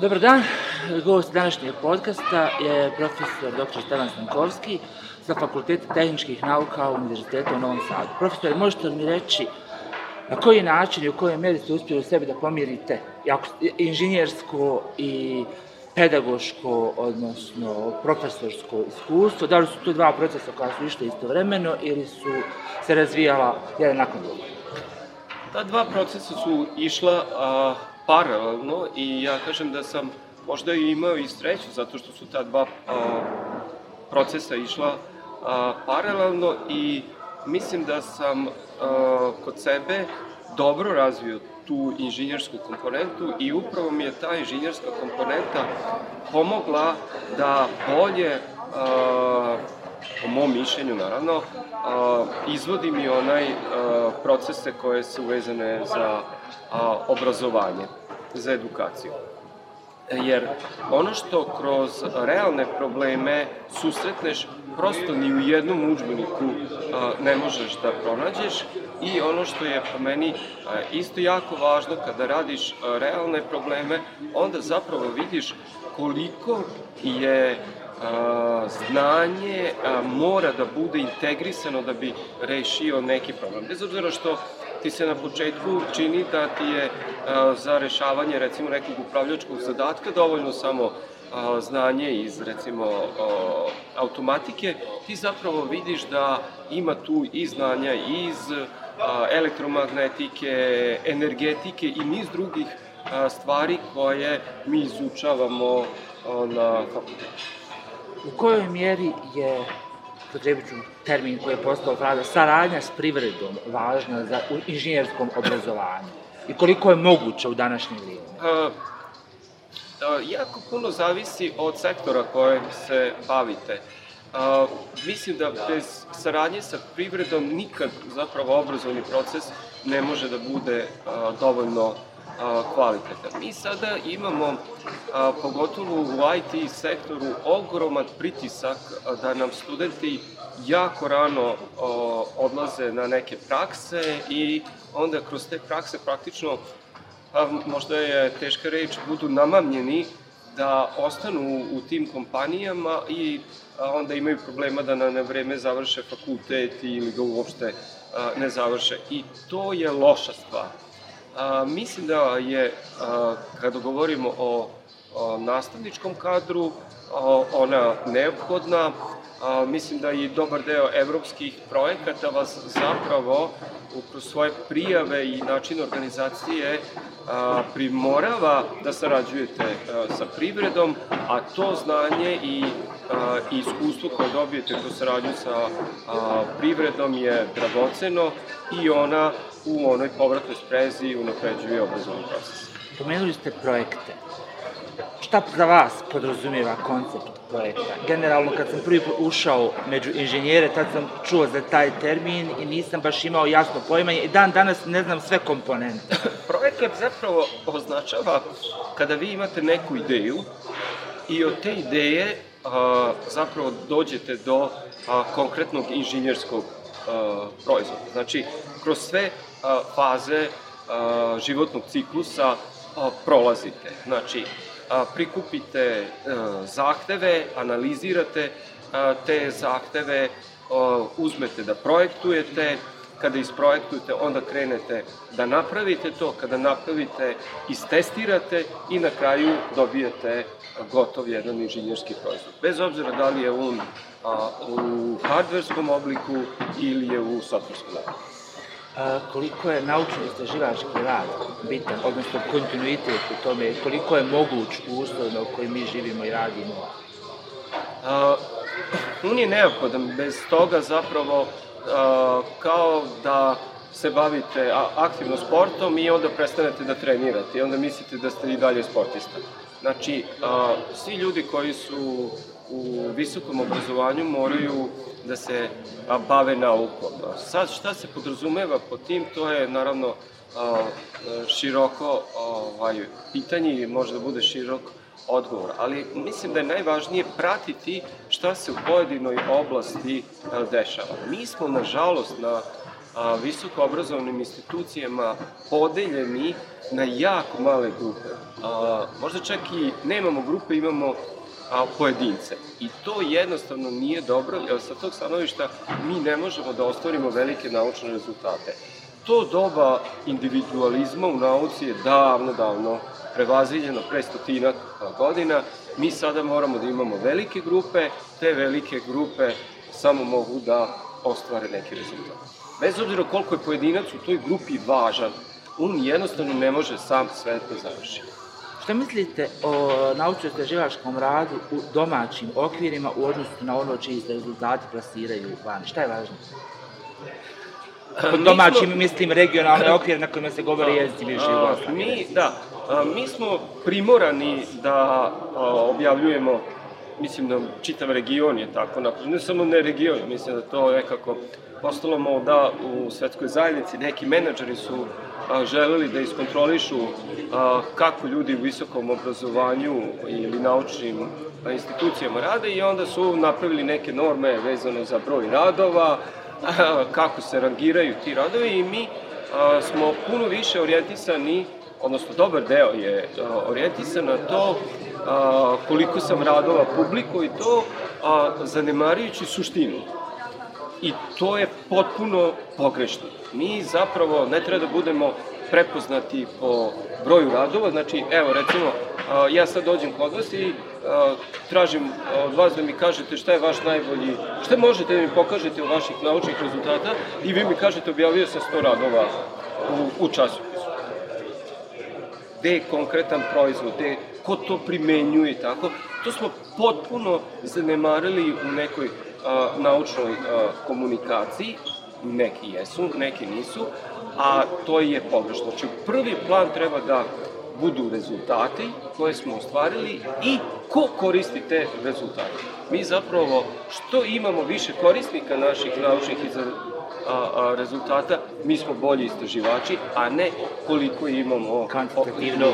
Dobar dan, gost današnjeg podcasta je profesor dr. Stevan Stankovski sa Fakulteta tehničkih nauka Univerziteta u Novom Sadu. Profesor, možete li mi reći na koji način i u kojoj meri ste uspjeli u sebi da pomirite inženjersko i pedagoško, odnosno profesorsko iskustvo? Da li su to dva procesa koja su išle istovremeno ili su se razvijala jedan nakon drugog? Ta dva procesa su išla a, paralelno i ja kažem da sam možda i imao i sreću zato što su ta dva a, procesa išla a, paralelno i mislim da sam a, kod sebe dobro razvio tu inženjersku komponentu i upravo mi je ta inženjerska komponenta pomogla da bolje a, po mom mišljenju naravno, izvodi mi onaj procese koje su vezane za obrazovanje, za edukaciju. Jer ono što kroz realne probleme susretneš, prosto ni u jednom učbeniku ne možeš da pronađeš i ono što je po meni isto jako važno kada radiš realne probleme, onda zapravo vidiš koliko je znanje mora da bude integrisano da bi rešio neki problem. Bez obzira što ti se na početku čini da ti je za rešavanje recimo nekog upravljačkog zadatka dovoljno samo znanje iz recimo automatike, ti zapravo vidiš da ima tu i znanja iz elektromagnetike, energetike i niz drugih stvari koje mi izučavamo na fakultetu. U kojoj mjeri je, potrebit ću termin koji je postao frada, saradnja s privredom važna za u inženjerskom obrazovanju? I koliko je moguće u današnje vrijeme? Uh, jako puno zavisi od sektora kojem se bavite. Uh, mislim da bez saradnje sa privredom nikad zapravo obrazovni proces ne može da bude uh, dovoljno kvalitetan. Mi sada imamo, pogotovo u IT sektoru, ogroman pritisak da nam studenti jako rano odlaze na neke prakse i onda kroz te prakse praktično, možda je teška reč, budu namamljeni da ostanu u tim kompanijama i onda imaju problema da na vreme završe fakultet ili ga uopšte ne završe. I to je loša stvar. A, mislim da je, a, kada govorimo o, o nastavničkom kadru, a, ona neophodna. A, mislim da i dobar deo evropskih projekata vas zapravo kroz svoje prijave i način organizacije a, primorava da sarađujete a, sa privredom, a to znanje i a, iskustvo koje dobijete kroz saradnju sa a, privredom je dragoceno i ona u onoj povratnoj sprezi unapređuje obrazovni proces. Pomenuli ste projekte. Šta za vas podrazumijeva koncept projekta? Generalno, kad sam prvi put ušao među inženjere, tad sam čuo za taj termin i nisam baš imao jasno pojmanje i dan danas ne znam sve komponente. Projekat zapravo označava kada vi imate neku ideju i od te ideje a, zapravo dođete do a, konkretnog inženjerskog a, proizvoda. Znači, kroz sve faze životnog ciklusa prolazite. Znači, prikupite zahteve, analizirate te zahteve, uzmete da projektujete, kada isprojektujete, onda krenete da napravite to, kada napravite, istestirate i na kraju dobijete gotov jedan inženjerski proizvod. Bez obzira da li je on a, u hardverskom obliku ili je u softverskom obliku koliko je naučno-istraživački rad bitan, odnosno kontinuitet u tome, koliko je moguć u uslovima u kojim mi živimo i radimo? A, on je neophodan, bez toga zapravo a, kao da se bavite aktivno sportom i onda prestanete da trenirate i onda mislite da ste i dalje sportista. Znači, a, svi ljudi koji su u visokom obrazovanju moraju da se bave naukom. Sad, šta se podrazumeva po tim, to je naravno široko ovaj, pitanje i može da bude širok odgovor, ali mislim da je najvažnije pratiti šta se u pojedinoj oblasti dešava. Mi smo, nažalost, na visoko obrazovnim institucijama podeljeni na jako male grupe. A, možda čak i nemamo grupe, imamo a, pojedince. I to jednostavno nije dobro, jer sa tog stanovišta mi ne možemo da ostvarimo velike naučne rezultate. To doba individualizma u nauci je davno, davno prevaziljeno pre stotinak godina. Mi sada moramo da imamo velike grupe, te velike grupe samo mogu da ostvare neki rezultat. Bez obzira koliko je pojedinac u toj grupi važan, on jednostavno ne može sam sve da završi. Šta mislite o naučno-istraživačkom radu u domaćim okvirima u odnosu na ono čiji se rezultati plasiraju vani? Šta je važno? Pod domaćim smo, mislim regionalne okvire na kojima se govori jezici bivše Jugoslavije. Mi, da, a, mi smo primorani da a, objavljujemo mislim da čitav region je tako napravljen, ne samo ne region, mislim da to nekako postalo moda u svetskoj zajednici, neki menadžeri su želeli da iskontrolišu kako ljudi u visokom obrazovanju ili naučnim institucijama rade i onda su napravili neke norme vezano za broj radova, kako se rangiraju ti radovi i mi smo puno više orijentisani odnosno dobar deo je orijentisan na to koliko sam radova publiko i to a, zanemarujući suštinu. I to je potpuno pogrešno. Mi zapravo ne treba da budemo prepoznati po broju radova, znači evo recimo ja sad dođem kod vas i tražim od vas da mi kažete šta je vaš najbolji, šta možete da mi pokažete u vaših naučnih rezultata i vi mi kažete objavio sam 100 radova u, u času gde je konkretan proizvod, gde ko to primenjuje tako, to smo potpuno zanemarili u nekoj naučnoj a, komunikaciji, neki jesu, neki nisu, a to je pogrešno. Znači, prvi plan treba da budu rezultati koje smo ostvarili i ko koristi te rezultate. Mi zapravo, što imamo više korisnika naših naučnih a, a, rezultata, mi smo bolji istraživači, a ne koliko imamo... Kvantitativno.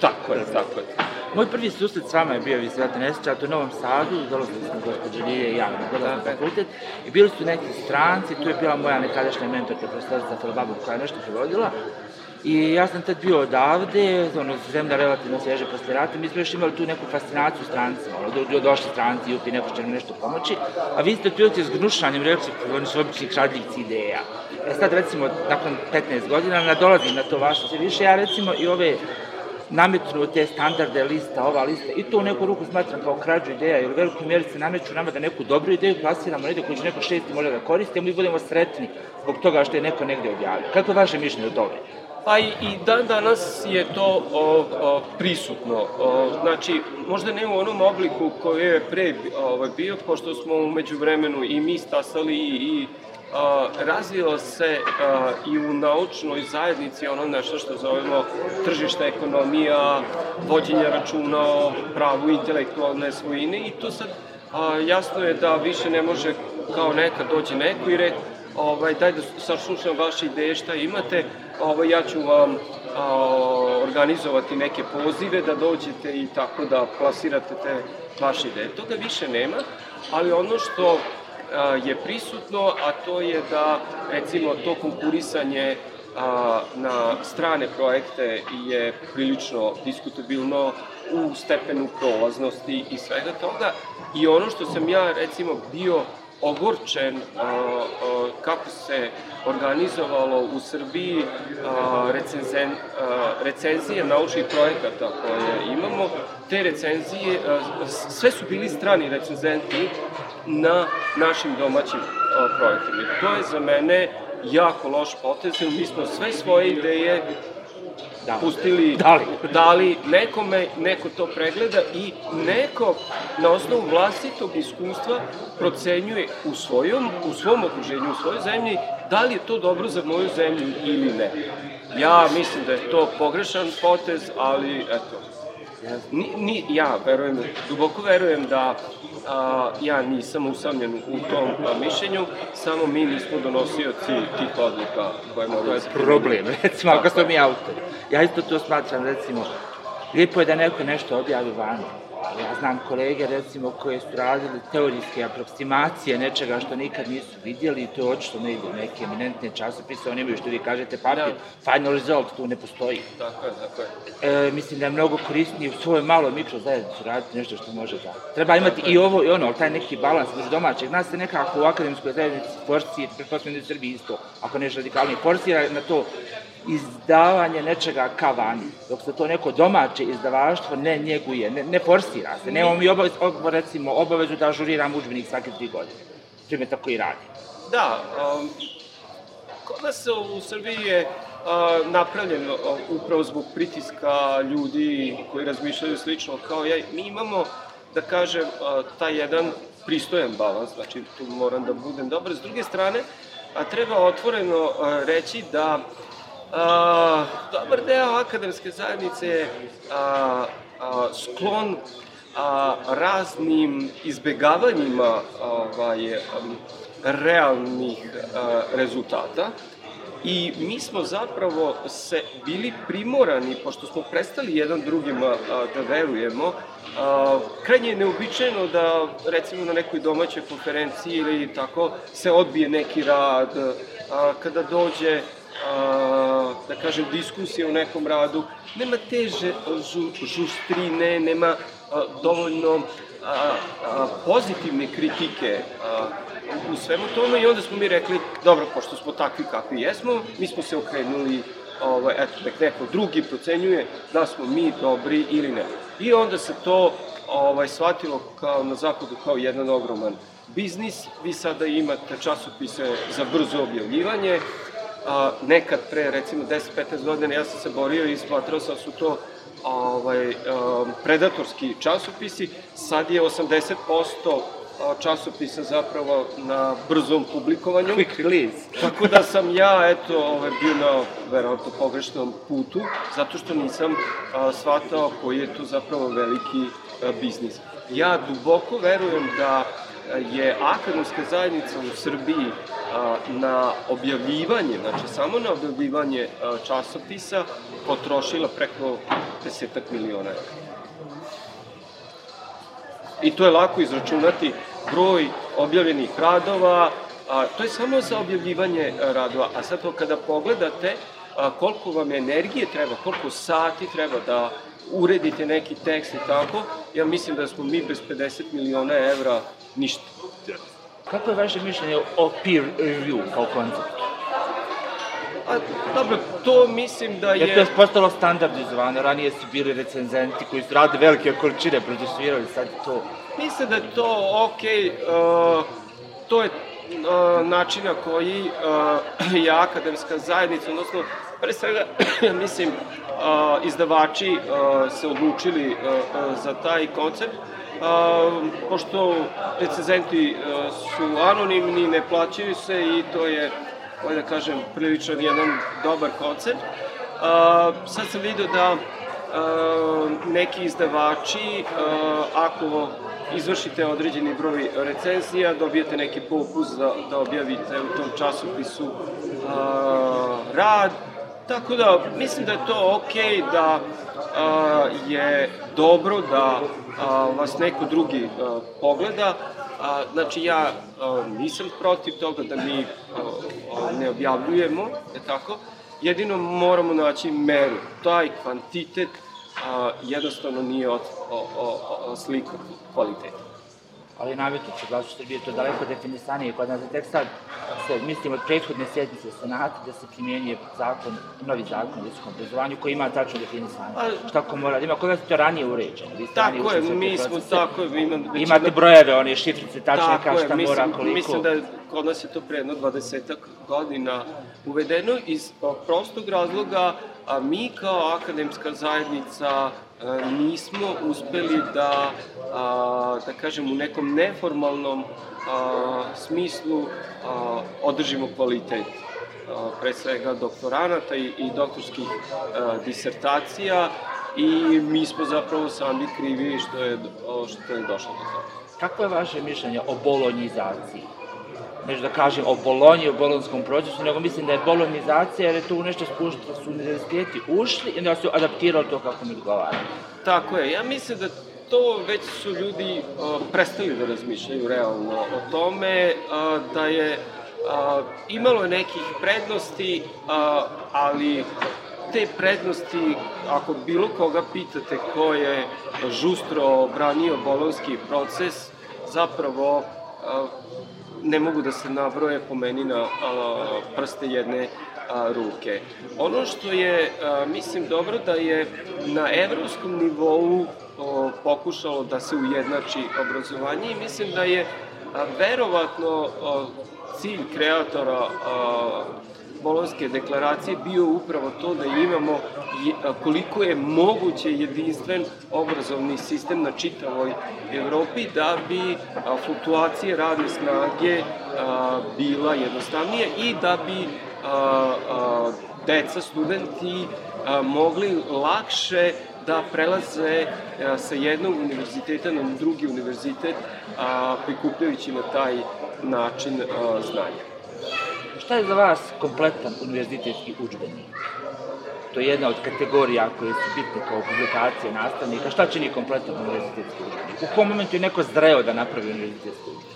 Tako je, tako je. Moj prvi susret s vama je bio vi Sveta Nesića, to u Novom Sadu, dolazili smo gospođe Lije i ja na da, fakultet, i bili su neki stranci, tu je bila moja nekadašnja mentorka, profesorica Filibabu, koja je nešto prevodila, I ja sam tad bio odavde, ono, zemlja relativno sveže posle rata, mi smo još imali tu neku fascinaciju strancima, ono, do, došli stranci i upi neko će nam nešto pomoći, a vi ste otprilike s gnušanjem rekli, oni su obični kradljivci ideja. Ja sad recimo, nakon 15 godina, nadolazim na to vaše sve više, ja recimo i ove nametnu te standarde lista, ova lista, i to u neku ruku smatram kao krađu ideja, jer u velikoj mjeri se nameću nama da neku dobru ideju plasiramo negde koji će neko šesti može da koriste, mi budemo sretni zbog toga što je neko negde objavio. Kako je vaše mišljenje o tome? Pa i, i dan danas je to o, o, prisutno. O, znači, možda ne u onom obliku koji je pre ovaj, bio, pošto smo umeđu vremenu i mi stasali i, i razvilo se i u naučnoj zajednici ono nešto što zovemo tržišta ekonomija, vođenja računa o pravu intelektualne svojine i to sad jasno je da više ne može kao nekad dođe neko i rekao ovaj, daj da sašušam vaše ideje šta imate, ovaj, ja ću vam a, organizovati neke pozive da dođete i tako da plasirate te vaše ideje. Toga više nema, ali ono što je prisutno, a to je da recimo to konkurisanje a, na strane projekte je prilično diskutabilno u stepenu prolaznosti i svega toga. I ono što sam ja recimo bio ogorčen a, a, kako se organizovalo u Srbiji a, recenzen, a, recenzije naučnih projekata koje imamo. Te recenzije, a, sve su bili strani recenzenti na našim domaćim a, projektima. To je za mene jako loš potez, mi smo sve svoje ideje da. pustili, dali. dali nekome, neko to pregleda i neko na osnovu vlastitog iskustva procenjuje u svojom, u svom okruženju, u svojoj zemlji, da li je to dobro za moju zemlju ili ne. Ja mislim da je to pogrešan potez, ali eto, Ni, ni, ja verujem, duboko verujem da a, ja nisam usamljen u tom a, mišljenju, samo mi nismo donosioci tih odluka koje mogu da se... problem, recimo, ako smo mi autori. Ja isto to smatram, recimo, lijepo je da neko nešto objavi vani, Ja znam kolege, recimo, koje su radili teorijske aproksimacije nečega što nikad nisu vidjeli i to je očito ne ide u neke eminentne časopise, oni imaju što vi kažete papir, Da. final result tu ne postoji. Tako je, tako je. E, mislim da je mnogo korisnije u svojoj maloj mikro zajednici raditi nešto što može da... Treba imati i ovo i ono, ali taj neki balans među domaćeg. Nas se nekako u akademskoj zajednici forsira, pretpostavljam da u Srbiji isto, ako nešto radikalnije, forsira na to izdavanje nečega ka vani, dok se to neko domaće izdavaštvo ne njeguje, ne, ne forsira se. Nemamo mi obavez, ob, recimo, obavezu da ažuriramo udžbenik svake tri godine. Primjer tako i radi. Da, um, kod nas u Srbiji je uh, napravljeno uh, upravo zbog pritiska ljudi koji razmišljaju slično kao ja. Mi imamo, da kažem, uh, taj jedan pristojan balans, znači tu moram da budem dobar. S druge strane, a treba otvoreno uh, reći da a, dobar deo akademske zajednice je a, sklon a, raznim izbegavanjima ovaj, realnih a, rezultata. I mi smo zapravo se bili primorani, pošto smo prestali jedan drugima a, da verujemo, a, krajnje je neobičajeno da recimo na nekoj domaćoj konferenciji ili tako se odbije neki rad, a, kada dođe a, da kažem, diskusije u nekom radu, nema teže žu, žustrine, nema a, dovoljno a, a, pozitivne kritike a, u svemu tome i onda smo mi rekli, dobro, pošto smo takvi kakvi jesmo, mi smo se okrenuli ovaj, eto, nek neko drugi procenjuje da smo mi dobri ili ne. I onda se to ovaj, shvatilo kao na zapadu kao jedan ogroman biznis. Vi sada imate časopise za brzo objavljivanje, a, nekad pre recimo 10-15 godina ja sam se borio i smatrao sam da su to ovaj, predatorski časopisi, sad je 80% časopisa zapravo na brzom publikovanju. Quick release. Tako da sam ja, eto, ovaj, bio na verovatno pogrešnom putu, zato što nisam a, shvatao koji je to zapravo veliki a, biznis. Ja duboko verujem da je akademska zajednica u Srbiji na objavljivanje, znači samo na objavljivanje časopisa potrošila preko desetak miliona evra. I to je lako izračunati broj objavljenih radova, a, to je samo za objavljivanje radova. A sad to kada pogledate a, koliko vam energije treba, koliko sati treba da uredite neki tekst i tako, ja mislim da smo mi bez 50 miliona evra ništa. Kako je vaše mišljenje o peer review kao konceptu? A, dobro, to mislim da Jer to je je... postalo standardizovano, ranije su bili recenzenti koji su radili velike količine, procesuirali, sad to... Mislim da je to okej, uh, to je uh, način na koji uh, je akademska zajednica, odnosno pre svega, mislim, uh, izdavači uh, se odlučili uh, uh, za taj koncept, pošto recenzenti uh, su anonimni, ne plaćaju se i to je, ovaj da kažem, priličan jedan dobar koncept. Sad sam vidio da uh, neki izdavači, uh, ako izvršite određeni broj recenzija, dobijete neki popust da, da objavite u tom časopisu rad. Tako da, mislim da je to okay, da uh, je dobro da uh, vas neko drugi uh, pogleda. A, znači ja a, nisam protiv toga da mi a, a, ne objavljujemo, je tako? Jedino moramo naći meru. Taj kvantitet a, jednostavno nije od, slika kvaliteta. Ali nametno se glasu Srbije to daleko definisanije. Kod nas je tek sad, se, mislim, od prethodne sjednice Senata da se primjenjuje zakon, novi zakon o visokom obrazovanju koji ima tačno definisanje. A- Šta ko mora da ima, kod nas je to ranije uređeno. Vi ste Tako je, mi smo procese. tako, ima, većina- Imate brojeve, one šifrice, tačno Tako kao je, šta mislim, mora, koliko. Mislim da je kod nas je to pre jedno 20 godina uvedeno iz prostog razloga, a mi kao akademska zajednica nismo uspeli da, da kažem, u nekom neformalnom smislu održimo kvalitet pre svega doktoranata i, i doktorskih a, disertacija i mi smo zapravo sami krivi što je, što je došlo do toga. Kako je vaše mišljenje o bolonjizaciji? Neću da kažem o Bolonji, o bolonskom procesu, nego mislim da je bolonjizacija jer je tu nešto spušta, da su univerziteti ušli i da su adaptirali to kako mi odgovara. Tako je, ja mislim da to već su ljudi a, prestali da razmišljaju realno o tome, a, da je a, imalo nekih prednosti, a, ali te prednosti, ako bilo koga pitate ko je žustro branio bolonski proces, zapravo a, ne mogu da se nabroje po meni na a, prste jedne a, ruke. Ono što je, a, mislim, dobro da je na evropskom nivou pokušalo da se ujednači obrazovanje i mislim da je a, verovatno a, cilj kreatora a, Bolonske deklaracije bio upravo to da imamo koliko je moguće jedinstven obrazovni sistem na čitavoj Evropi da bi fluktuacije radne snage bila jednostavnije i da bi deca, studenti mogli lakše da prelaze sa jednog univerziteta na drugi univerzitet prikupljajući na taj način znanja. Šta je za vas kompletan univerzitetski učbenik? To je jedna od kategorija koje su bitne kao publikacije nastavnika. Šta čini kompletan univerzitetski učbenik? U kom momentu je neko zreo da napravi univerzitetski učbenik?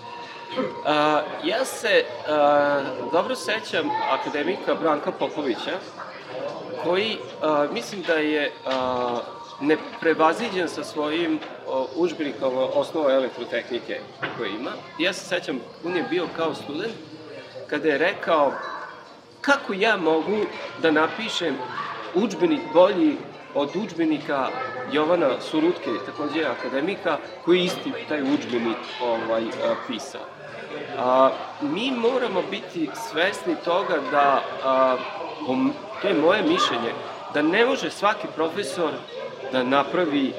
A, ja se a, dobro sećam akademika Branka Popovića, koji a, mislim da je a, neprevaziđen sa svojim učbenikom osnova elektrotehnike koje ima. Ja se sećam, on je bio kao student kada je rekao kako ja mogu da napišem učbenik bolji od učbenika Jovana Surutke, takođe akademika, koji isti taj učbenik ovaj, pisao. A, mi moramo biti svesni toga da, a, to je moje mišljenje, da ne može svaki profesor da napravi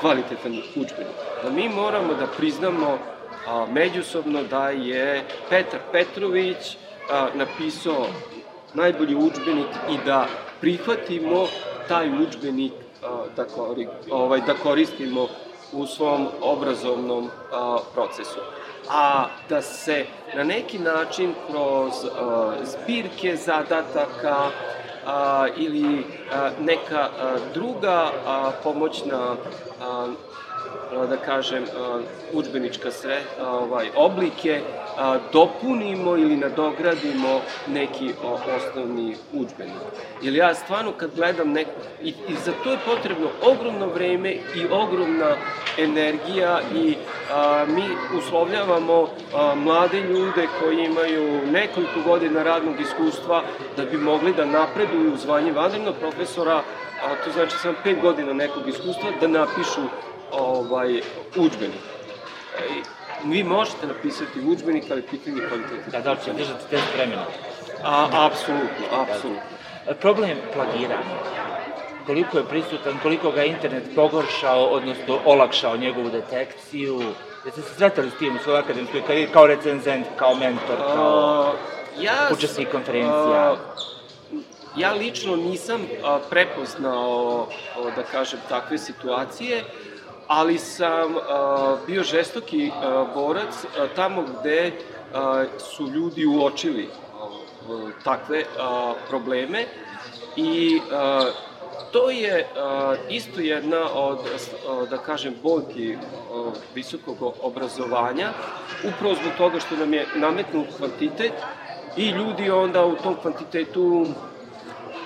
kvalitetan učbenik. Da mi moramo da priznamo a, međusobno da je Petar Petrović napisao najbolji učbenik i da prihvatimo taj učbenik da, ovaj, da koristimo u svom obrazovnom procesu. A da se na neki način kroz zbirke zadataka a, ili a, neka a, druga a, pomoćna a, da kažem, učbenička sre, ovaj, oblike, dopunimo ili nadogradimo neki osnovni učbenik. Jer ja stvarno kad gledam neko, i, i za to je potrebno ogromno vreme i ogromna energija i a, mi uslovljavamo a, mlade ljude koji imaju nekoliko godina radnog iskustva da bi mogli da napreduju u zvanje vanrednog profesora, a to znači samo pet godina nekog iskustva, da napišu ovaj, učbenik. Vi možete napisati učbenik, ali pitanje kvaliteta. Da, da li će držati test vremena? A, apsolutno, apsolutno. Problem plagiranja koliko je prisutan, koliko ga internet pogoršao, odnosno olakšao njegovu detekciju. Jeste se sretali s tim u svojoj akademskoj karijeri kao recenzent, kao mentor, kao uh, ja, učesnik konferencija? Uh, ja lično nisam prepoznao, da kažem, takve situacije ali sam a, bio žestoki a, borac a, tamo gde a, su ljudi uočili a, takve a, probleme. I a, to je a, isto jedna od, a, da kažem, boljki visokog obrazovanja, upravo zbog toga što nam je nametnut kvantitet i ljudi onda u tom kvantitetu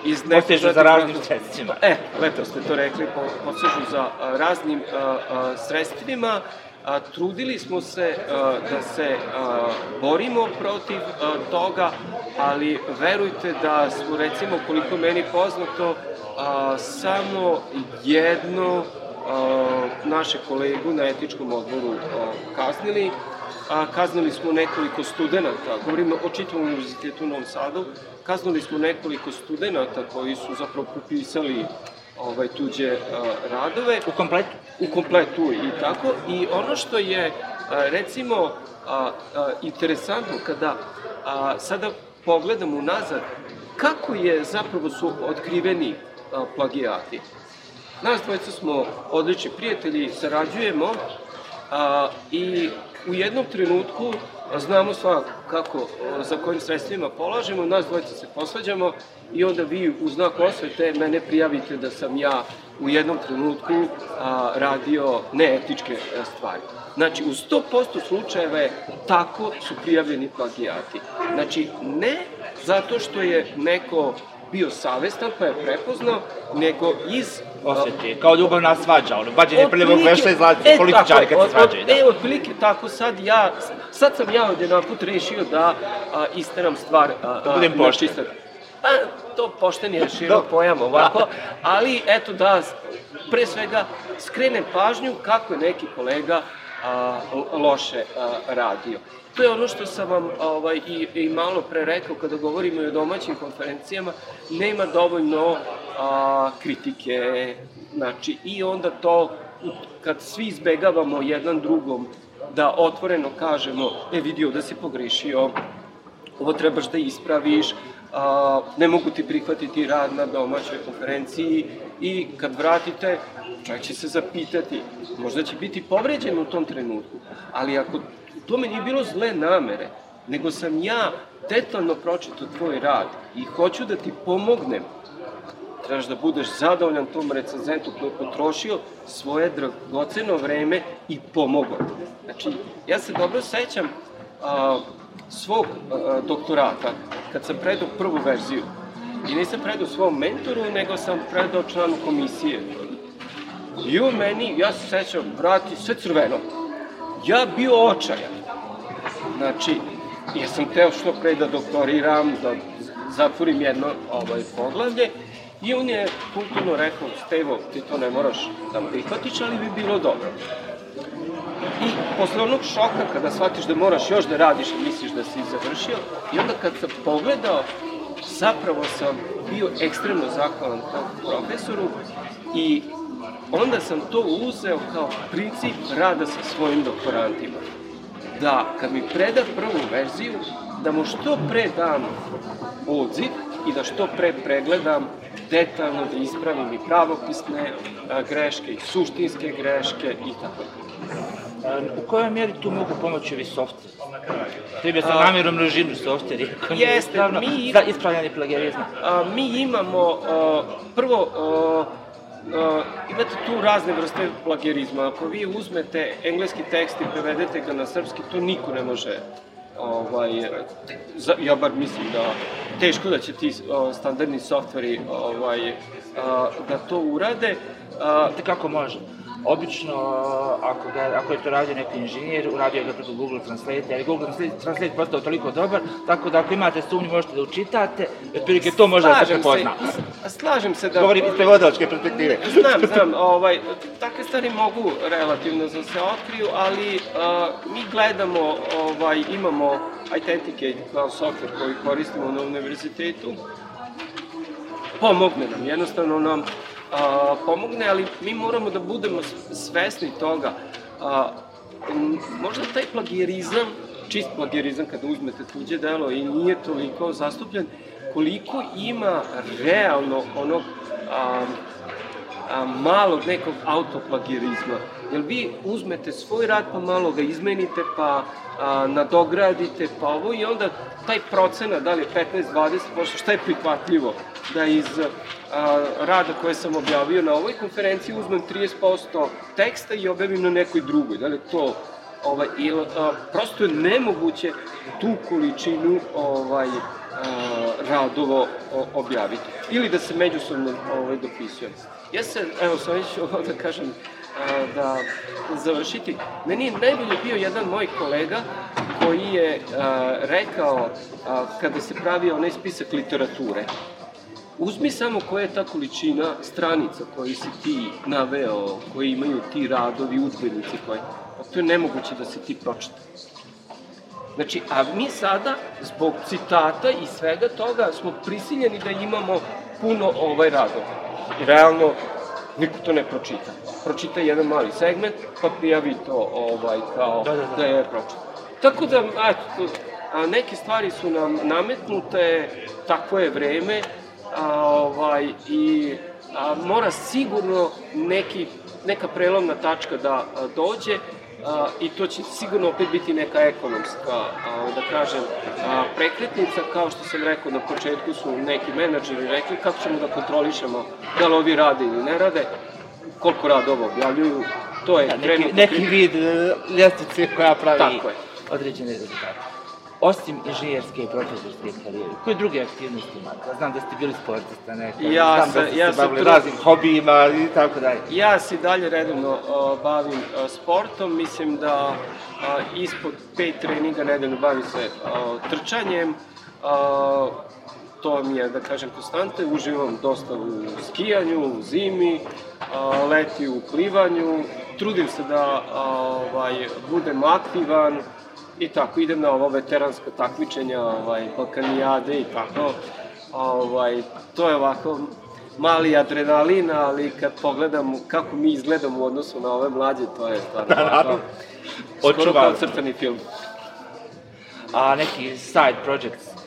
iz posežu za raznim sredstvima. E, lepo ste to rekli, po, posežu za raznim a, a, sredstvima. A, trudili smo se a, da se a, borimo protiv a, toga, ali verujte da smo recimo koliko meni poznato a, samo jedno a, naše kolegu na etičkom odboru a, kaznili, a, kaznili smo nekoliko studenta, govorimo o čitavom univerzitetu u Novom Sadu, kaznili smo nekoliko studenta koji su zapravo popisali ovaj, tuđe a, radove. U kompletu? U kompletu i tako. I ono što je, a, recimo, a, a, interesantno kada a, sada pogledam unazad, kako je zapravo su otkriveni a, plagijati. Nas dvojica smo odlični prijatelji, sarađujemo A, I u jednom trenutku znamo sva kako, za kojim sredstvima polažemo, nas dvojica se posvađamo i onda vi u znak osvete mene prijavite da sam ja u jednom trenutku a, radio neetičke stvari. Znači, u 100% slučajeve tako su prijavljeni plagijati. Znači, ne zato što je neko bio savestan pa je prepoznao, nego iz... Osjeti, kao ljubavna svađa, ono, bađenje prvog veša izlazi, e, političari kad se svađaju, da. E, otprilike tako sad ja, sad sam ja od jedan put rešio da a, isteram stvar a, da budem pošten. Pa, to pošten je širok pojam ovako, ali eto da, pre svega, skrenem pažnju kako je neki kolega a, loše a, radio. To je ono što sam vam ovaj, i, i malo pre rekao kada govorimo i o domaćim konferencijama, nema dovoljno a, kritike, znači i onda to kad svi izbegavamo jedan drugom da otvoreno kažemo, e vidio da si pogrešio, ovo trebaš da ispraviš, a, ne mogu ti prihvatiti rad na domaćoj konferenciji. I kad vratite, čovjek će se zapitati, možda će biti povređen u tom trenutku, ali ako tome nije bilo zle namere, nego sam ja detaljno pročitao tvoj rad i hoću da ti pomognem, trebaš da budeš zadovoljan tom recenzentu koji je potrošio svoje dragoceno vreme i pomogao. Znači, ja se dobro sećam a, svog a, doktorata, kad sam predao prvu verziju, i nisam predao svom mentoru, nego sam predao članu komisije. I on meni, ja se sećam, vrati, sve crveno. Ja bio očajan. Znači, ja sam teo što pre da doktoriram, da zatvorim jedno ovaj, poglavlje, i on je kulturno rekao, Stevo, ti to ne moraš da prihvatiš, ali bi bilo dobro. I posle onog šoka, kada shvatiš da moraš još da radiš misliš da si završio, i onda kad sam pogledao, zapravo sam bio ekstremno zahvalan tom profesoru i onda sam to uzeo kao princip rada sa svojim doktorantima da kad mi preda prvu verziju, da mu što pre dam odziv i da što pre pregledam detaljno da ispravim i pravopisne greške i suštinske greške i tako U kojoj mjeri tu mogu pomoći ovi softveri? Treba sa namjerom množinu softveri. Jeste, mi... Za ispravljanje plagijarizma. Mi imamo, a, prvo, a, uh, imate tu razne vrste plagijerizma. Ako vi uzmete engleski tekst i prevedete ga na srpski, to niko ne može ovaj, za, ja bar mislim da teško da će ti o, standardni softveri ovaj, a, da to urade. A, te kako može? Obično, ako, ga, ako je to radio neki inženjer, uradio ga preko Google Translate, ali Google Translate je postao toliko dobar, tako da ako imate sumnju možete da učitate, otprilike to može da se prepozna. Slažem se da... Govorim iz prevodalačke perspektive. Znam, znam, ovaj, takve stvari mogu relativno da se otkriju, ali uh, mi gledamo, ovaj, imamo Authenticate kao software koji koristimo na univerzitetu, pomogne nam, jednostavno nam a, pomogne, ali mi moramo da budemo svesni toga. A, možda taj plagijerizam, čist plagijerizam kada uzmete tuđe delo i nije toliko zastupljen, koliko ima realno onog a, a, malog nekog autoplagijerizma. Jer vi uzmete svoj rad pa malo ga izmenite pa a, nadogradite pa ovo i onda taj procena, da li je 15-20%, šta je prihvatljivo? Da iz a, rada koje sam objavio na ovoj konferenciji uzmem 30% teksta i objavim na nekoj drugoj. Da li to ovaj, il, a, prosto je nemoguće tu količinu ovaj, a, objaviti. Ili da se međusobno ovaj, dopisujem. Ja se, evo, sam već ovo da kažem, da završiti. Meni je najbolje bio jedan moj kolega koji je a, rekao, a, kada se pravi onaj spisak literature, Uzmi samo koja je ta količina stranica koji si ti naveo, koji imaju ti radovi, udbenici koji... To je nemoguće da se ti pročita. Znači, a mi sada, zbog citata i svega toga, smo prisiljeni da imamo puno ovaj radova. Realno, niko to ne pročita. Pročita jedan mali segment, pa prijavi to ovaj, kao da, da, da. da je pročita. Tako da, eto, a neke stvari su nam nametnute, takvo je vreme, a, ovaj, i a, mora sigurno neki, neka prelomna tačka da a, dođe a, i to će sigurno opet biti neka ekonomska, a, da kažem, a, prekretnica, kao što sam rekao na početku su neki menadžeri rekli kako ćemo da kontrolišemo da li ovi rade ili ne rade, koliko rad ovo objavljuju, to je Da, neki, neki vid e, ljestvice koja pravi Tako je. određene rezultate. Osim inženjerske i profesorske karijere, koje druge aktivnosti imate? Znam da ste bili sportista nekad, Ja znam sam- da ste ja se bavili raznim hobijima i tako dalje. Ja se dalje redovno a, bavim a, sportom, mislim da a, ispod pet treninga nedeljno bavim se a, trčanjem, a, to mi je, da kažem, konstante, uživam dosta u skijanju, u zimi, a, leti u plivanju, trudim se da a, ovaj, budem aktivan i tako, idem na ova veteranska takmičenja, ovaj, balkanijade i tako, ovaj, to je ovako mali adrenalin, ali kad pogledam kako mi izgledamo u odnosu na ove mlađe, to je stvarno ovako, skoro kao crtani film. A neki side projects?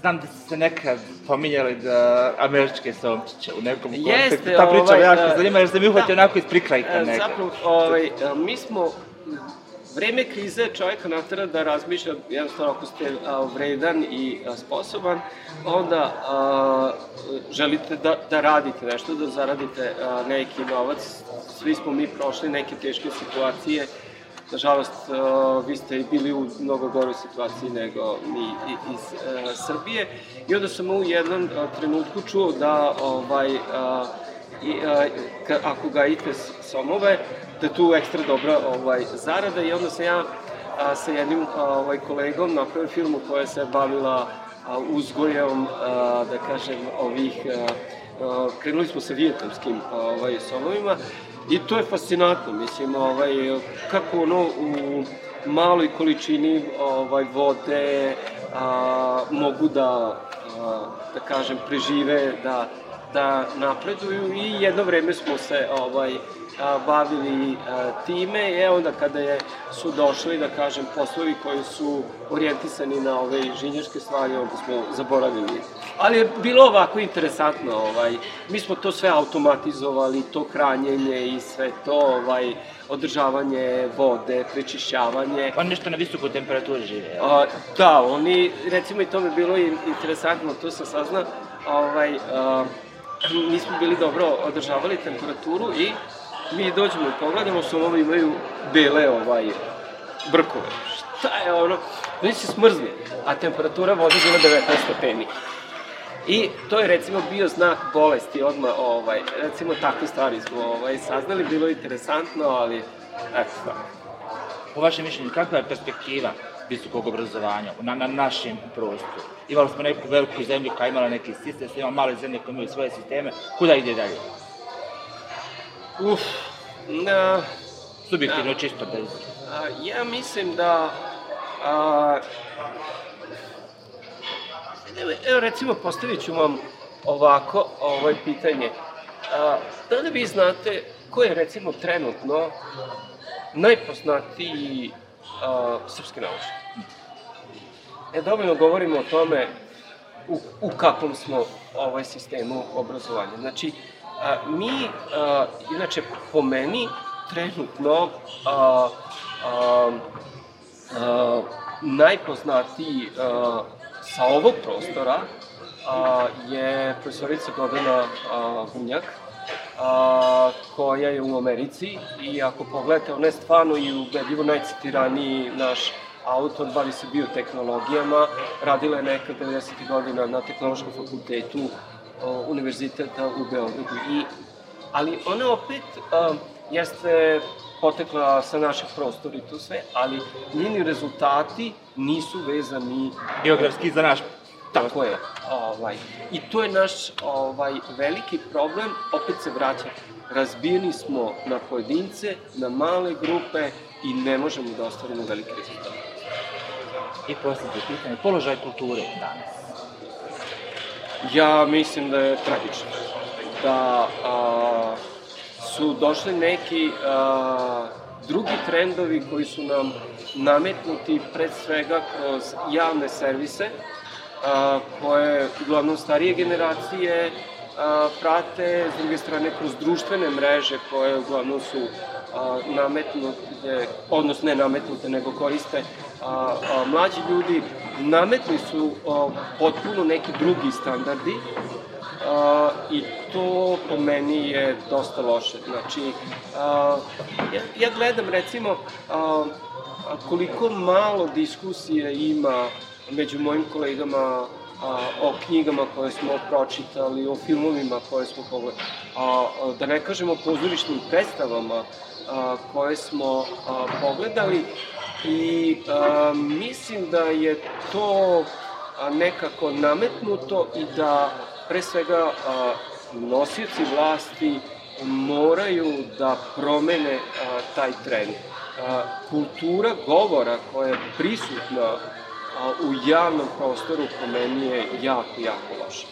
Znam da ste se nekad pominjali da američke somčiće u nekom Jeste, kontekstu. Ta priča ovaj, jako da. zanima jer se mi uhvatio Da. onako iz prikrajka E, nekad. Zapravo, ovaj, e, mi smo vreme krize čovjeka natera da razmišlja, jednostavno ako ste a, vredan i a, sposoban, onda a, želite da, da radite nešto, da zaradite a, neki novac. Svi smo mi prošli neke teške situacije, Nažalost, a, vi ste i bili u mnogo goroj situaciji nego mi iz a, Srbije. I onda sam u jednom a, trenutku čuo da ovaj, i, a, ako gajite s- somove, da tu ekstra dobra ovaj, zarada i onda sam ja a, sa jednim a, ovaj, kolegom napravio firmu koja se bavila a, uzgojem, a, da kažem, ovih, a, a, krenuli smo sa vijetnamskim ovaj, somovima i to je fascinantno, mislim, ovaj, kako ono u maloj količini ovaj, vode a, mogu da, a, da kažem, prežive, da, da napreduju i jedno vreme smo se ovaj a, bavili a, time i onda kada je su došli da kažem poslovi koji su orijentisani na ove inženjerske stvari onda smo zaboravili ali je bilo ovako interesantno ovaj mi smo to sve automatizovali to hranjenje i sve to ovaj održavanje vode prečišćavanje On nešto na visokoj temperaturi žive? A, da, oni, recimo i to mi je bilo interesantno, to sam saznao, ovaj, a, nismo bili dobro održavali temperaturu i mi dođemo i pogledamo, ovo imaju bele ovaj, brkove. Šta je ono? Oni se smrzli, a temperatura vode bila 19 stepeni. I to je recimo bio znak bolesti odmah, ovaj, recimo takve stvari smo ovaj, saznali, bilo je interesantno, ali eto tako. Po vašem mišljenju, kakva je perspektiva visokog obrazovanja na, na našem prostoru? Imali smo neku veliku zemlju koja imala neki sistem, imamo male zemlje koje imaju svoje sisteme. Kuda ide dalje? Uf, na, Subjektivno čisto bez... A, ja mislim da... A, evo, evo recimo postavit ću vam ovako ovaj pitanje. A, da li vi znate ko je recimo trenutno najpoznatiji a, srpski naučnik? E, dovoljno govorimo o tome u, u kakvom smo ovaj sistemu obrazovanja. Znači, a, mi, a, inače, po meni, trenutno a, a, a, najpoznatiji a, sa ovog prostora a, je profesorica Gordana a, a, koja je u Americi i ako pogledate, ona je stvarno i ubedljivo najcitiraniji naš autor, bavi se biotehnologijama, radila je nekad 90. godina na tehnološkom fakultetu o, univerziteta u Beogradu. I, ali ona opet a, jeste potekla sa naših prostora i to sve, ali njeni rezultati nisu vezani Geografski za naš Tako je. Ovaj, I to je naš ovaj, veliki problem, opet se vraća. Razbijeni smo na pojedince, na male grupe i ne možemo da ostvarimo velike rezultate. I posljednje pitanje, položaj kulture danas. Ja mislim da je tragično. Da a, su došli neki a, drugi trendovi koji su nam nametnuti pred svega kroz javne servise, a, koje uglavnom starije generacije a, prate, s druge strane kroz društvene mreže koje uglavnom su a, nametnute, odnosno ne nametnute, nego koriste a, a, mlađi ljudi, nametni su a, potpuno neki drugi standardi, a, i to po meni je dosta loše. Znači, a, ja, ja gledam recimo a, koliko malo diskusije ima među mojim kolegama a, o knjigama koje smo pročitali, o filmovima koje smo pogledali, a, a, da ne kažemo o pozorišnim predstavama a, koje smo a, pogledali i a, mislim da je to nekako nametnuto i da pre svega a, nosioci vlasti moraju da promene a, taj trend. A, kultura govora koja je prisutna a, u javnom prostoru po meni je jako, jako loša.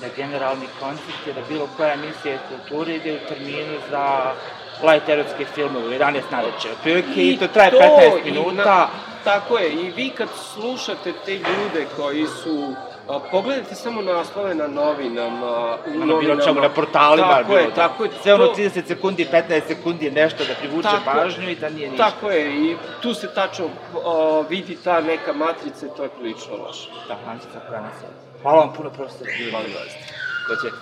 Da generalni koncept je da bilo koja emisija kulture ide u terminu za light erotske filmove, 11 na večer, otprilike, i, i to traje to, 15 minuta. Na, tako je, i vi kad slušate te ljude koji su A, pogledajte samo naslove na novinama, u ono, novinama. Bilo čemu na portalima. Tako je, tako je. Sve ono 30 sekundi, 15 sekundi je nešto da privuče tako, pažnju i da nije ništa. Tako je, i tu se tačno o, vidi ta neka matrica i to je prilično loše. Da, matrica koja nas je. Hvala vam puno, profesor. Hvala vas. Dođe.